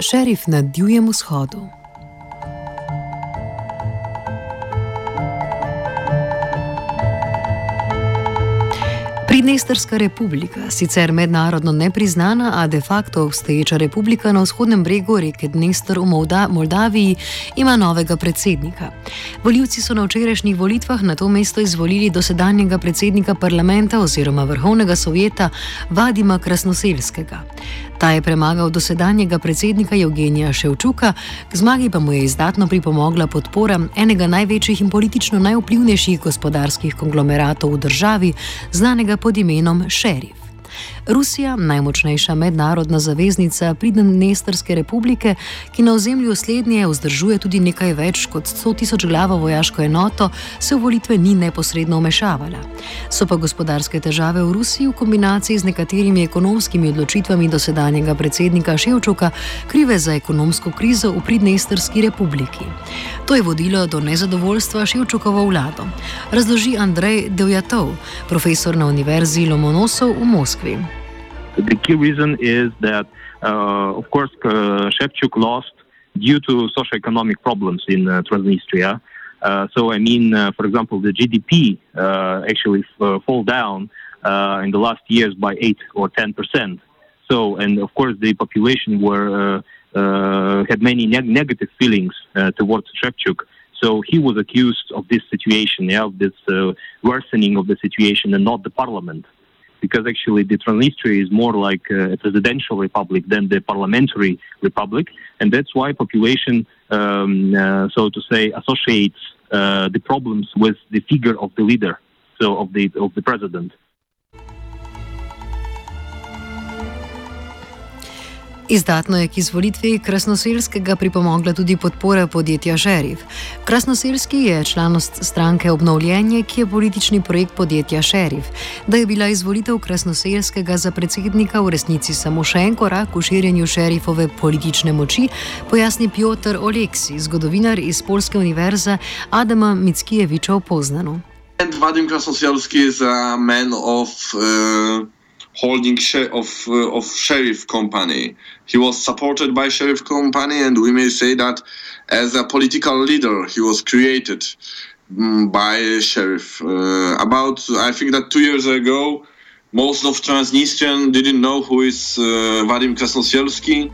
Šerif na Divjem vzhodu. Pridnestrska republika, sicer mednarodno nepriznana, a de facto obstoječa republika na vzhodnem bregu reke Dnestr v Molda Moldaviji, ima novega predsednika. Voljivci so na včerajšnjih volitvah na to mesto izvolili dosedanjega predsednika parlamenta oziroma vrhovnega sovjeta Vadima Krasnoselskega. Ta je premagal dosedanjega predsednika Evgenija Ševčuka, k zmagi pa mu je izdatno pripomogla podpora enega največjih in politično najvplivnejših gospodarskih konglomeratov v državi, znanega pod imenom Šerif. Rusija, najmočnejša mednarodna zaveznica Pridnestrske republike, ki na ozemlju slednje vzdržuje tudi nekaj več kot 100 tisoč glavo vojaško enoto, se v volitve ni neposredno vmešavala. So pa gospodarske težave v Rusiji v kombinaciji z nekaterimi ekonomskimi odločitvami dosedanjega predsednika Ševčuka krive za ekonomsko krizo v Pridnestrski republiki. To je vodilo do nezadovoljstva Ševčukovo vlado, razloži Andrej Devjatov, profesor na Univerzi Lomonosov v Moskvi. The key reason is that, uh, of course, uh, Shevchuk lost due to socioeconomic problems in uh, Transnistria. Uh, so, I mean, uh, for example, the GDP uh, actually f- fall down in the last years by 8 or 10 percent. So, and of course, the population were had many neg- negative feelings towards Shevchuk. So he was accused of this situation, yeah, of this worsening of the situation, and not the parliament because actually the Transnistria is more like a presidential republic than the parliamentary republic, and that's why population, um, uh, so to say, associates uh, the problems with the figure of the leader, so of the of the president. Izdatno je k izvolitvi Krasnoselskega pripomogla tudi podpora podjetja Šerif. Krasnoselski je članost stranke Obnovljenje, ki je politični projekt podjetja Šerif. Da je bila izvolitev Krasnoselskega za predsednika v resnici samo še en korak v širjenju šerifove politične moči, pojasni Piotr Oleksi, zgodovinar iz Polske univerze Adama Mickijeviča v Poznanu. Vadim Krasnoselski je man of uh... holding of uh, of sheriff company. He was supported by sheriff company, and we may say that as a political leader, he was created um, by sheriff. Uh, about I think that two years ago, most of Transnistrian didn't know who is uh, Vadim Krasnosielski.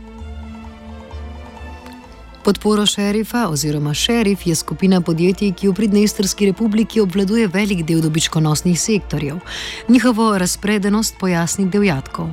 Podporo šerifa oziroma šerif je skupina podjetij, ki v Pridnestrski republiki obvladuje velik del dobičkonosnih sektorjev. Njihovo razpredenost pojasni devjatkov.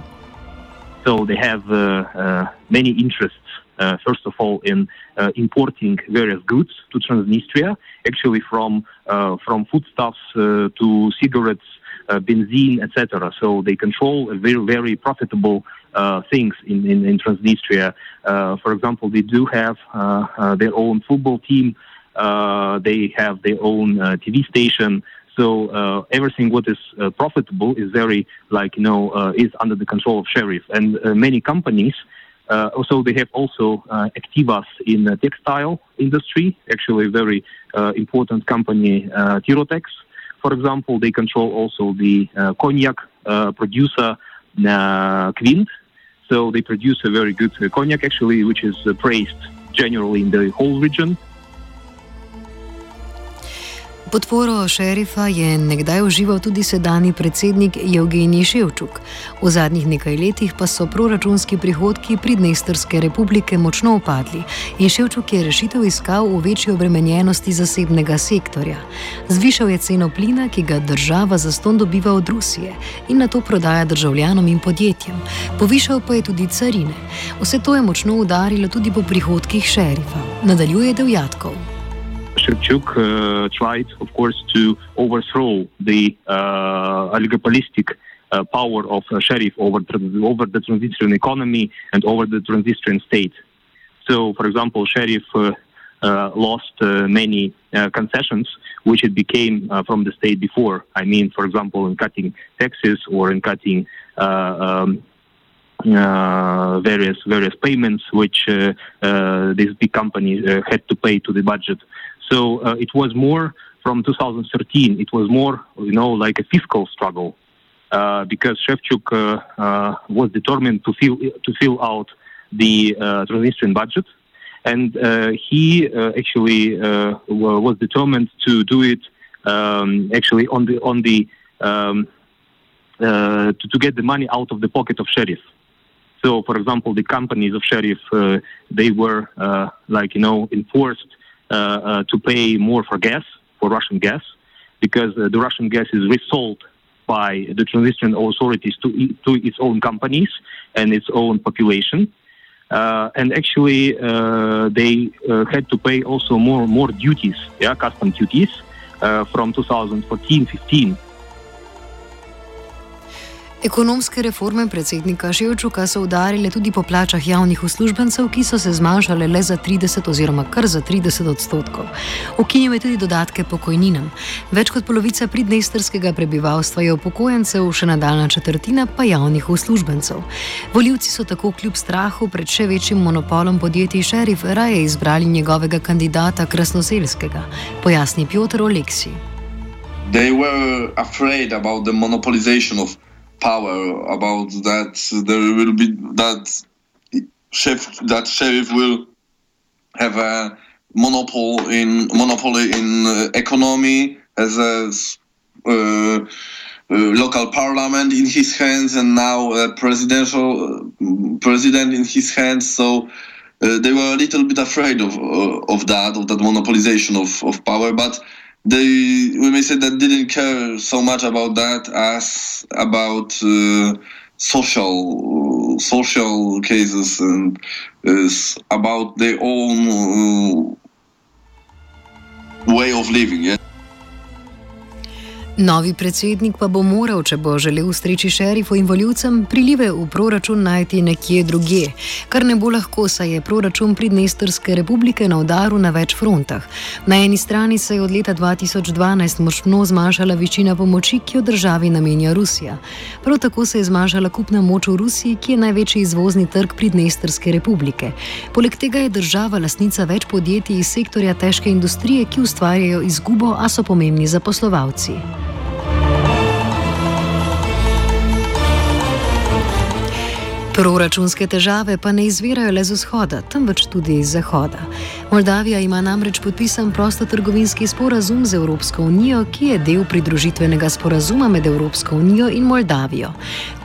So they have uh, uh, many interests, uh, first of all, in uh, importing various goods to Transnistria, actually from, uh, from foodstuffs uh, to cigarettes, uh, benzene, etc. So they control a very, very profitable uh, things in, in, in Transnistria. Uh, for example, they do have uh, uh their own football team. Uh, they have their own uh, TV station. So everything what is profitable is very like you know is under the control of sheriff and many companies. also, they have also Activas in the textile industry. Actually, a very important company, Tirotex, for example. They control also the cognac producer uh, Quint. So they produce a very good uh, cognac, actually, which is uh, praised generally in the whole region. Podporo šerifa je nekdaj užival tudi sedajni predsednik Evgenij Ševčuk. V zadnjih nekaj letih pa so proračunski prihodki Pridnestrske republike močno upadli in Ševčuk je rešitev iskal v večji obremenjenosti zasebnega sektorja. Zvišal je ceno plina, ki ga država za ston dobiva od Rusije in na to prodaja državljanom in podjetjem. Povišal pa je tudi carine. Vse to je močno udarilo tudi po prihodkih šerifa. Nadaljuje Devjatkov. Shevchuk uh, tried, of course, to overthrow the uh, oligopolistic uh, power of uh, Sheriff over, over the Transnistrian economy and over the Transnistrian state. So, for example, Sheriff uh, uh, lost many concessions which it became from the state before. I mean, for example, in cutting taxes or in cutting um, uh, various various payments which uh, uh, these big companies had to pay to the budget. So uh, it was more from 2013. It was more, you know, like a fiscal struggle uh, because Shevchuk uh, uh was determined to fill to fill out the Transnistrian budget. And he actually was determined to do it um, actually on the on the um, to, to, get the money out of the pocket of sheriff. So, for example, the companies of sheriff they were like you know enforced to pay more for gas for Russian gas because uh, the Russian gas is resold by the Transnistrian authorities to, to its own companies and its own population. Uh, and actually, uh, they uh, had to pay also more more duties, yeah, custom duties, uh, from 2014-15 Ekonomske reforme predsednika Ševčuka so udarile tudi po plačah javnih uslužbencev, ki so se zmanjšale le za 30 oziroma kar za 30 odstotkov. Ukinil je tudi dodatke pokojninam. Več kot polovica pridnestrskega prebivalstva je upokojencev, še nadaljna četrtina pa javnih uslužbencev. Voljivci so tako kljub strahu pred še večjim monopolom podjetij Šerif raje izbrali njegovega kandidata Krasnoselskega, pojasni Piotr Oleksi. They were afraid about the monopolization of power about that there will be that chef that sheriff will have a monopoly in monopoly in uh, economy as a uh, uh, local parliament in his hands and now a presidential uh, president in his hands. So uh, they were a little bit afraid of uh, of that of that monopolization of, of power. But they we may say that didn't care so much about that as about uh, social social cases and is about their own uh, way of living. Yeah. Novi predsednik pa bo moral, če bo želel ustreči šerifu in voljivcem, prilive v proračun najti nekje drugje, kar ne bo lahko, saj je proračun Pridnestrske republike na udaru na več frontah. Na eni strani se je od leta 2012 močno zmanjšala večina pomoči, ki jo državi namenja Rusija. Prav tako se je zmanjšala kupna moč v Rusiji, ki je največji izvozni trg Pridnestrske republike. Poleg tega je država lasnica več podjetij iz sektorja težke industrije, ki ustvarjajo izgubo, a so pomembni zaposlovalci. Proračunske težave pa ne izvirajo le z vzhoda, temveč tudi iz zahoda. Moldavija ima namreč podpisan prostotrgovinski sporazum z Evropsko unijo, ki je del pridružitvenega sporazuma med Evropsko unijo in Moldavijo.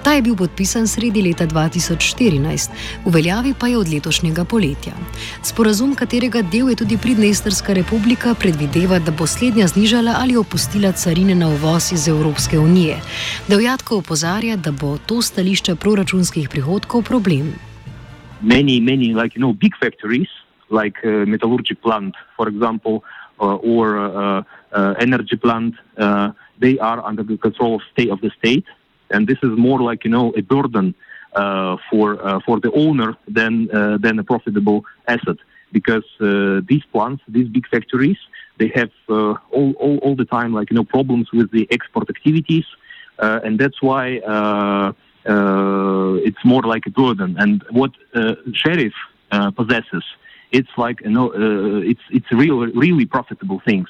Ta je bil podpisan sredi leta 2014, v veljavi pa je od letošnjega poletja. Sporazum, katerega del je tudi Pridnestrska republika, predvideva, da bo slednja znižala ali opustila carine na uvoz iz Evropske unije. Devjatko opozarja, da bo to stališče proračunskih prihodkov problem. Many, many, like, you know, big factories, like uh, metallurgic plant, for example, uh, or uh, uh, energy plant, uh, they are under the control of state of the state. And this is more like you know a burden uh, for uh, for the owner than uh, than a profitable asset because uh, these plants, these big factories, they have uh, all, all, all the time like you know problems with the export activities, uh, and that's why it's more like a burden. And what sheriff possesses, it's like you know it's it's real really profitable things.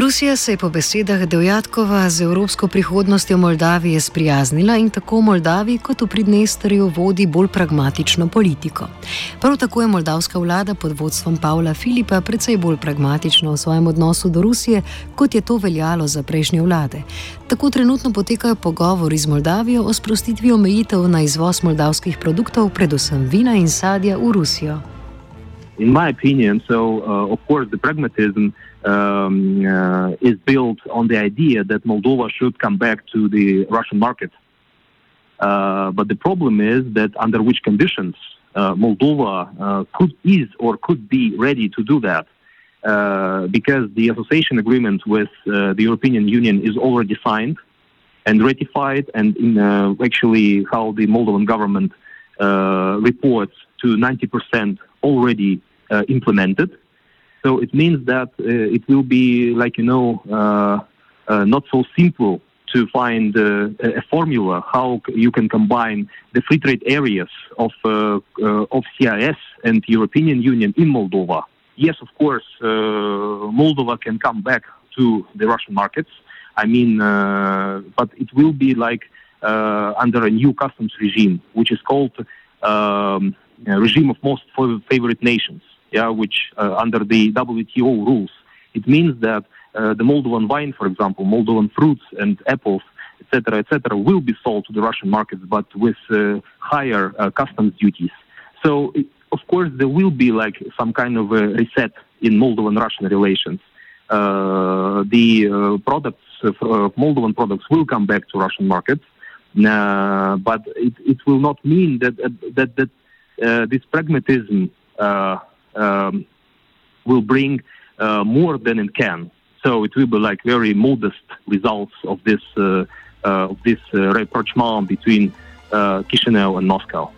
Rusija se je po besedah Devjatkova z evropsko prihodnostjo Moldavije sprijaznila in tako v Moldaviji kot v Pridnestrju vodi bolj pragmatično politiko. Prav tako je moldavska vlada pod vodstvom Pavla Filipa precej bolj pragmatična v svojem odnosu do Rusije, kot je to veljalo za prejšnje vlade. Tako trenutno potekajo pogovori z Moldavijo o sprostitvi omejitev na izvoz moldavskih produktov, predvsem vina in sadja v Rusijo. In my opinion, so uh, of course the pragmatism um, uh, is built on the idea that Moldova should come back to the Russian market. Uh, but the problem is that under which conditions uh, Moldova uh, could is or could be ready to do that, uh, because the association agreement with the European Union is already signed and ratified, and in actually how the Moldovan government reports to 90% already implemented. So it means that uh, it will be like you know uh, uh, not so simple to find uh, a formula how you can combine the free trade areas of uh, uh, of CIS and European Union in Moldova. Yes, of course, Moldova can come back to the Russian markets. I mean, but it will be like under a new customs regime, which is called um, regime of most favorite nations yeah, which uh, under the WTO rules, it means that uh, the Moldovan wine, for example, Moldovan fruits and apples, etc., etc., will be sold to the Russian markets, but with uh, higher uh, customs duties. So, of course, there will be like some kind of a reset in Moldovan-Russian relations. Uh, the uh, products, Moldovan products, will come back to Russian markets, but it, it, will not mean that that that this pragmatism um, will bring uh, more than it can. So it will be like very modest results of this uh, uh, of this rapprochement between Chisinau and Moscow.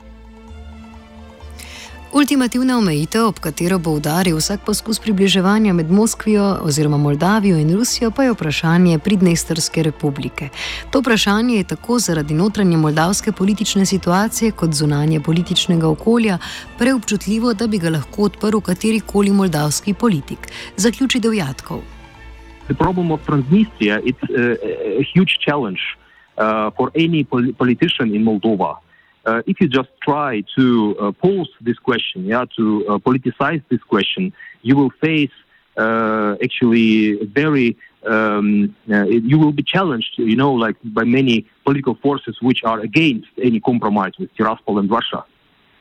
Ultimativna omejitev, ob katero bo udaril vsak poskus približevanja med Moskvijo oziroma Moldavijo in Rusijo, pa je vprašanje Pridnestrske republike. To vprašanje je tako zaradi notranje moldavske politične situacije kot zunanje političnega okolja preobčutljivo, da bi ga lahko odprl katerikoli moldavski politik. Zaključi Devjatkov. Problem of Transnistria is a, a huge challenge uh, for any politician in Moldova. Uh, if you just try to uh, pose this question, yeah, to uh, politicize this question, you will face uh, actually very um, uh, you will be challenged, you know, like by many political forces which are against any compromise with Tiraspol and Russia.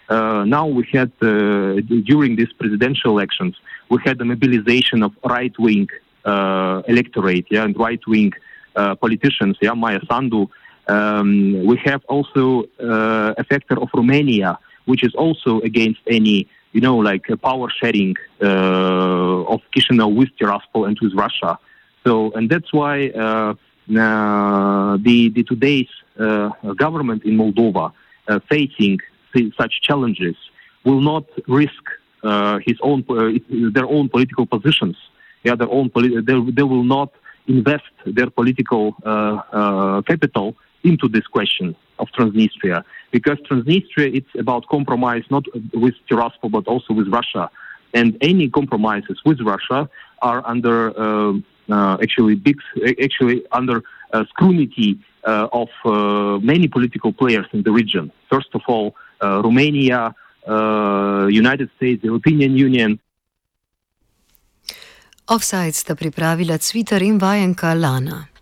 Uh, now we had during these presidential elections, we had a mobilization of right-wing electorate, yeah, and right-wing politicians, yeah, Maia Sandu um, we have also uh, a factor of Romania, which is also against any, you know, like power sharing uh, of Chisinau with Tiraspol and with Russia. So, and that's why uh, the, the today's uh, government in Moldova uh, facing such challenges will not risk uh, his own their own political positions. Yeah, their own they, they will not invest their political capital into this question of Transnistria because Transnistria it's about compromise not with Tiraspol but also with Russia, and any compromises with Russia are under uh, uh, actually big actually under uh, scrutiny uh, of uh, many political players in the region. First of all, uh, Romania, United States, the European Union. Offside sta pripravila Cvitar in vajenka Lana.